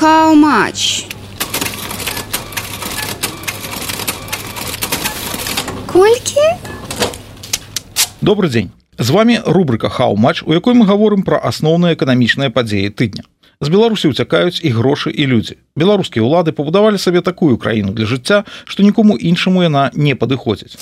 How much? Колькі? Добрый дзень з вами рубрика хау-матч у якой мы гаворым пра асноўныя эканамічныя падзеі тыдня. З беларусі уцякаюць і грошы і людзі. Беларускія ўлады пабудавалі сабе такую краіну для жыцця што нікому іншаму яна не падыходзіць.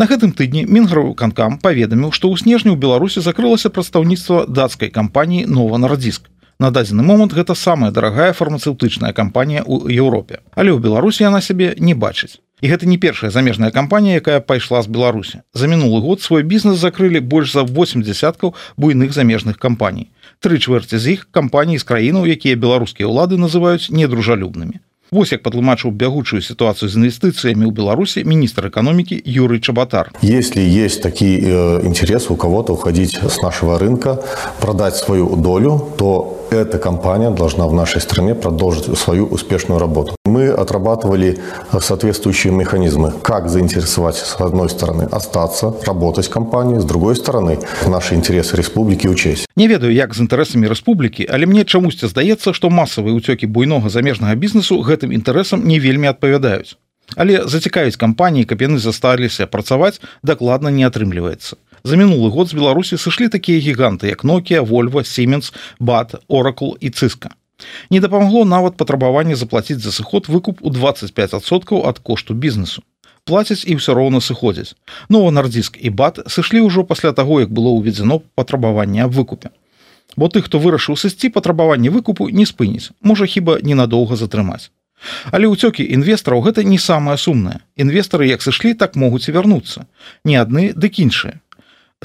На гэтым тыдні мінгару канкам паведаміў што ў снежні ў беларусі закрылася прадстаўніцтва дацкай кампаніі нова нарадзіск На дадзены момант гэта самая дарагая фармацэўтычная кампанія ў Еўропе. Але ў беларусі яна сябе не бачыць. І гэта не першая замежная кампанія якая пайшла з беларусі. За мінулы год свой бізнес закрылі больш за 8 десяткаў буйных замежных кампаній. Тры чвэрці з іх кампаій з краінаў якія беларускія ўлады называюць недружалюбнымі. Вось як падлумачыў бягучую сітуацыю з інвестыцыямі ў беларусі міністр эканомікі юрый чабатар. Если есть такие э, интересы у кого-то уходить с нашего рынка продать свою долю то эта компания должна в нашей стране продолжить свою успешную работу. Мы отрабатывали соответствующие механизмы, как заинтересовать, с одной стороны, остаться, работать в компании, с другой стороны, наши интересы республики учесть. Не ведаю, як з інтарэсамі рэспублікі, але мне чамусьці здаецца, што масавыя ўцёкі буйнога замежнага бізнесу гэтым інтарэсам не вельмі адпавядаюць. Але зацікавіць кампаніі, каб яны засталіся працаваць, дакладна не атрымліваецца. За мінулы год з беларусі сышлі такія гіганты як нокія вольва сіменс бат оракул і цыска не дапамагло нават патрабаванне заплаціць за сыход выкуп у 25соткаў ад кошту бізнесу. Плацяць і ўсё роўна сыходзяць. Нова нардзіск і бат сышлі ўжо пасля таго як было ўведзено патрабаванне аб выкупе. Бо ты хто вырашыў сысці патрабаванне выкупу не спыніць. Можа хіба ненадоўга затрымаць. Але ўцёкі інвестараў гэта не самае сумнае. Інвестары як сышлі, так могуць і вярнуцца. Не адны, дык іншыя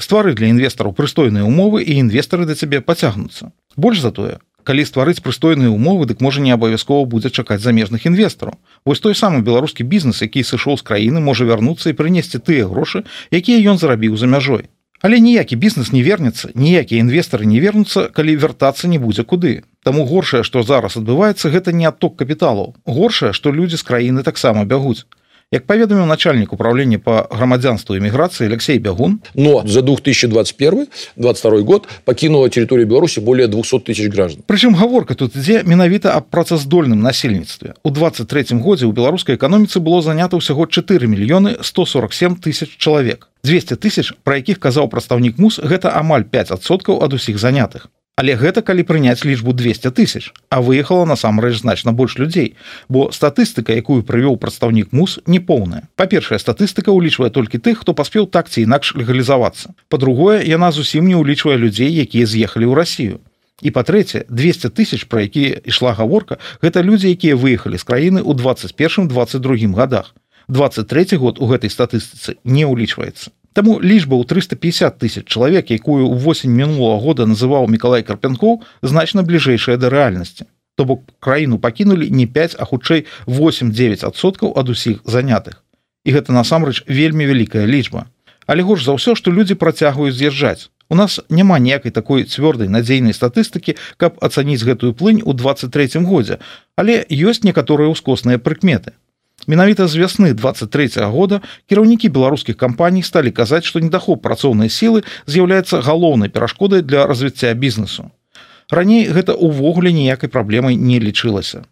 ствары для інвестараў прыстойныя умовы і інвестары да цябе пацягнуцца. Больш за тое калі стварыць прыстойныя умовы дык можа не абавязкова будзе чакаць замежных інвестараў. Вось той самы беларускі бізнес які сышоў з краіны можа вярнуцца і прынесці тыя грошы якія ён зарабіў за мяжой. Але ніякі бізнес не вернецца ніякія інвестары не вернуцца калі вяртацца не будзе куды. Таму горшае што зараз адбываецца гэта не адток капіталаў. Горшае што людзі з краіны таксама бягуць Як паведаміў начальнік управлення по грамадзянству эміграцыі Алексей бягун но за 2021 22 год покинула территорию беларуси более 200 тысяч граждан. Прычым гаворка тут ідзе менавіта аб працаздольным насельніцтве. У 23 годзе у беларускай эканоміцы было занята ўсяго 4 мільёны 147 тысяч чалавек. 200 тысяч про якіх казаў прадстаўнік мус гэта амаль 5соткаў ад усіх занятых Але гэта калі прыняць лічбу 200 тысяч а выехала насамрэч значна больш людзей бо статыстыка якую прывёў прадстаўнік мус не поўная па-першая статыстыка ўлічвае толькі тых хто паспеў так ці інакш легалізавацца. По-другое яна зусім не ўлічвае людзей якія з'ехалі ў Росію і па-трэцяе 200 тысяч пра якія ішла гаворка гэта людзі якія выехалі з краіны ў 21 22 годах. 23 год у гэтай статыстыцы не ўлічваецца Таму лічба ў 350 тысяч чалавек, якую ў восень мінулого года называў Миколай Карпянкоў значна бліжэйшая да рэальнасці. То бок краіну пакінулі не 5, а хутчэй 8-9соткаў ад усіх занятых. І гэта насамрэч вельмі вялікая лічба. Але горш за ўсё, што людзі працягваюць з'язджаць. У нас няма ніякай такой цвёрдай надзейнай статыстыкі, каб ацаніць гэтую плынь у 23 годзе, але ёсць некаторыя ўскосныя прыкметы. Менавіта з вясны 23 -го года кіраўнікі беларускіх кампаній сталі казаць, што недахоп працоўнай сілы з'яўляецца галоўнай перашкодай для развіцця бізнесу. Раней гэта ўвогуле ніякай праблемай не лічылася.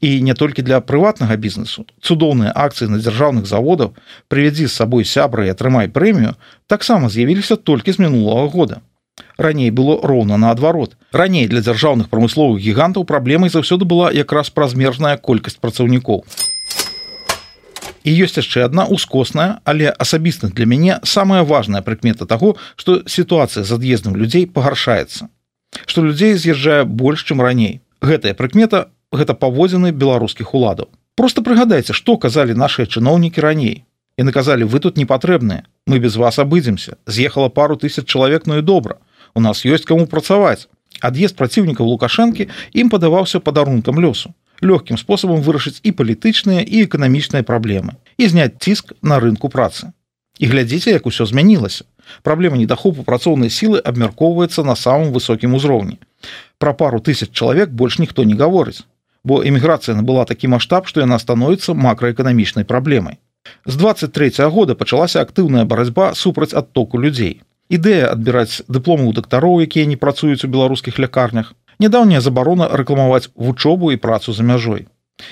І не толькі для прыватнага бізнесу. Цудоўныя акцыі на дзяржаўных заводаў прывядзі з сабой сябра і атрымай прэмію, таксама з'явіліся толькі з мінулого года. Раней было роўна наадварот. Раней для дзяржаўных прамысловых гігантаў праблемай заўсёды была якраз празмерная колькасць працаўнікоў і ёсць яшчэ одна ускосная але асабістых для мяне самая важная прыкмета того что сітуацыя з ад'ездам людзей пагаршаецца что людзей з'язджае больш чым раней. Гэтая прыкмета гэта паводзіны беларускіх уладаў. Просто прыгадайце что казалі наши чыноўнікі раней. І наказалі вы тут не патрэбныя мы без вас абыдземся з'ехала пару тысяч чалавек ну і добра у нас ёсць каму працаваць ад'езд праціўнікаў лукашэнкі ім падаваўся падарункам лёсу лёгкім спосабам вырашыць і палітычныя і эканамічныя праблемы і зняць ціск на рынку працы. І глядзіце, як усё змянілася. Праблема недахопу працоўнай сілы абмяркоўваецца на самым высокім узроўні. Пра пару тысяч чалавек больш ніхто не гаворыць, бо эміграцыя набыла такі маштаб, што яна становіцца макраэканамічнай праблемай. З 23 -го года пачалася актыўная барацьба супраць адтоку людзей. Ідэя адбіраць дыпломы ў дактароў, якія не працуюць у беларускіх лякарнях, нядаўняя забарона рэкламаваць вучобу і працу за мяжой.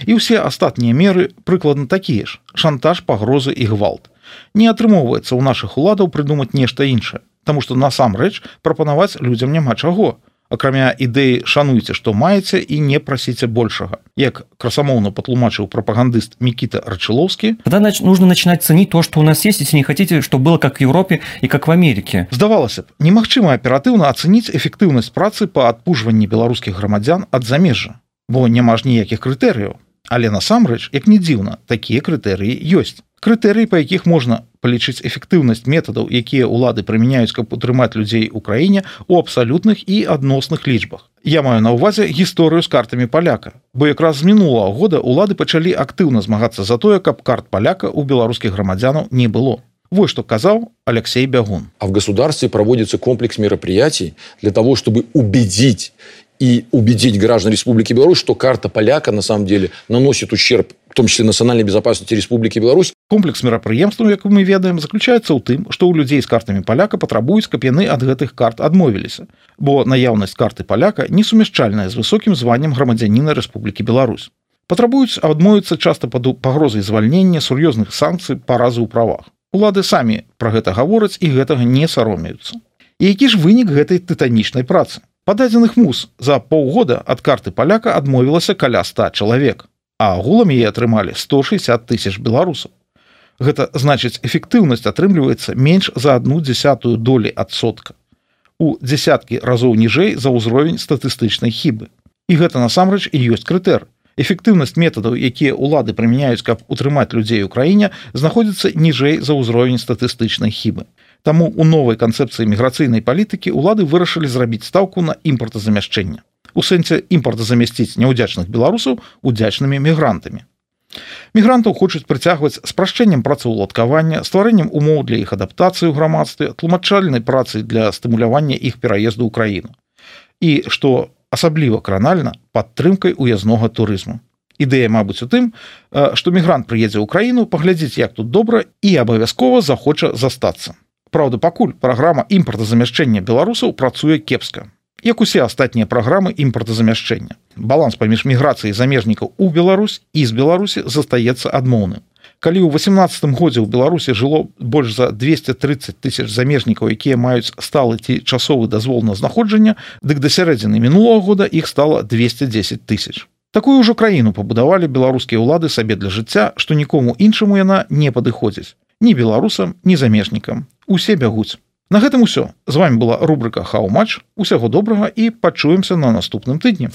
І ўсе астатнія меры прыкладна такія ж шантаж пагрозы і гвалт. Не атрымоўваецца ў нашых уладаў прыдумаць нешта іншае Таму што насамрэч прапанаваць людзям няма чаго акрамя ідэі шануйце што маеце і не прасіце большага як красамоўна патлумачыў прапагандыст мікіта рачылоўскі тогда нужно начинать ценить то что у нас есть если не хотите что было как в Европе и как в Америке. здавалася б немагчыма аператыўна ацаніць эфектыўнасць працы па адпужванні беларускіх грамадзян ад замежжа бо няма ж ніякіх крытэрыяў. Але насамрэч як не дзіўна такія крытэрыі ёсць крытэрыі па якіх можна палічыць эфектыўнасць метадаў якія ўлады прымяняюць каб утрымаць людзей у краіне у абсалютных і адносных лічбах. Я маю на ўвазе гісторыю з картамі паляка. Бо якраз з мінулого года улады пачалі актыўна змагацца за тое каб карт паляка у беларускіх грамадзянаў не было. Вот что казал Алексей Бягун. А в государстве проводится комплекс мероприятий для того, чтобы убедить и убедить граждан Республики Беларусь, что карта поляка на самом деле наносит ущерб том числе национальной безопасности Республики Беларусь. Комплекс мерапрыемстваў, як мы ведаем, заключаецца ў тым, што ў людзей з картамі паляка патрабуюць, каб яны ад гэтых карт адмовіліся, бо наяўнасць карты паляка несумяшчальная з высокім званнем грамадзяніна Рэспублікі Беларусь. Патрабуюць адмовіцца часта пад пагрозай звальнення сур'ёзных санкцый паразы ў правах. Улады самі пра гэта гавораць і гэтага не саромеюцца. І які ж вынік гэтай тытанічнай працы? Пададзеных мус за паўгода ад карты паляка адмовілася каля 100 чалавек а агулам яе атрымалі 160 тысяч беларусаў. Гэта значыць эфектыўнасць атрымліваецца менш за одну десятую долі адсотка. У дзясяткі разоў ніжэй за ўзровень статыстычнай хібы. І гэта насамрэч і ёсць крытэр. Эфектыўнасць метадаў, якія ўлады прымяняюць, каб утрымаць людзей у краіне, знаходзіцца ніжэй за ўзровень статыстычнай хібы. Таму у новай канцэпцыі міграцыйнай палітыкі ўлады вырашылі зрабіць стаўку на імпартазамяшчэння у сэнсе імпорта замясціць няўдзячных беларусаў удзячнымі мігрантамі. Мігрантаў хочуць прыцягваць спрашчэннем працаўладкавання, стварэннем умоў для іх адаптацыі ў грамадстве, тлумачальнай працы для стымулявання іх пераезду ў краіну. І што асабліва кранальна падтрымкай уязнога турызму. Ідэя, мабыць, у тым, што мігрант прыедзе ў краіну, паглядзіць, як тут добра і абавязкова захоча застацца. Праўда, пакуль праграма імпартазамяшчэння беларусаў працуе кепска як усе астатнія праграмы імпартазамяшчэння. Баланс паміж міграцыяй замежнікаў у Беларусь і з Беларусі застаецца адмоўным. Калі ў 18 годзе ў Беларусі жыло больш за 230 тысяч замежнікаў, якія маюць сталы ці часовы дазвол на знаходжання, дык да сярэдзіны мінулого года іх стала 210 тысяч. Такую ўжо краіну пабудавалі беларускія ўлады сабе для жыцця, што нікому іншаму яна не падыходзіць. Ні беларусам, ні замежнікам. Усе бягуць. На гэтым усё з вами была рубрика хау-матч усяго добрага і пачуемся на наступным тыдні.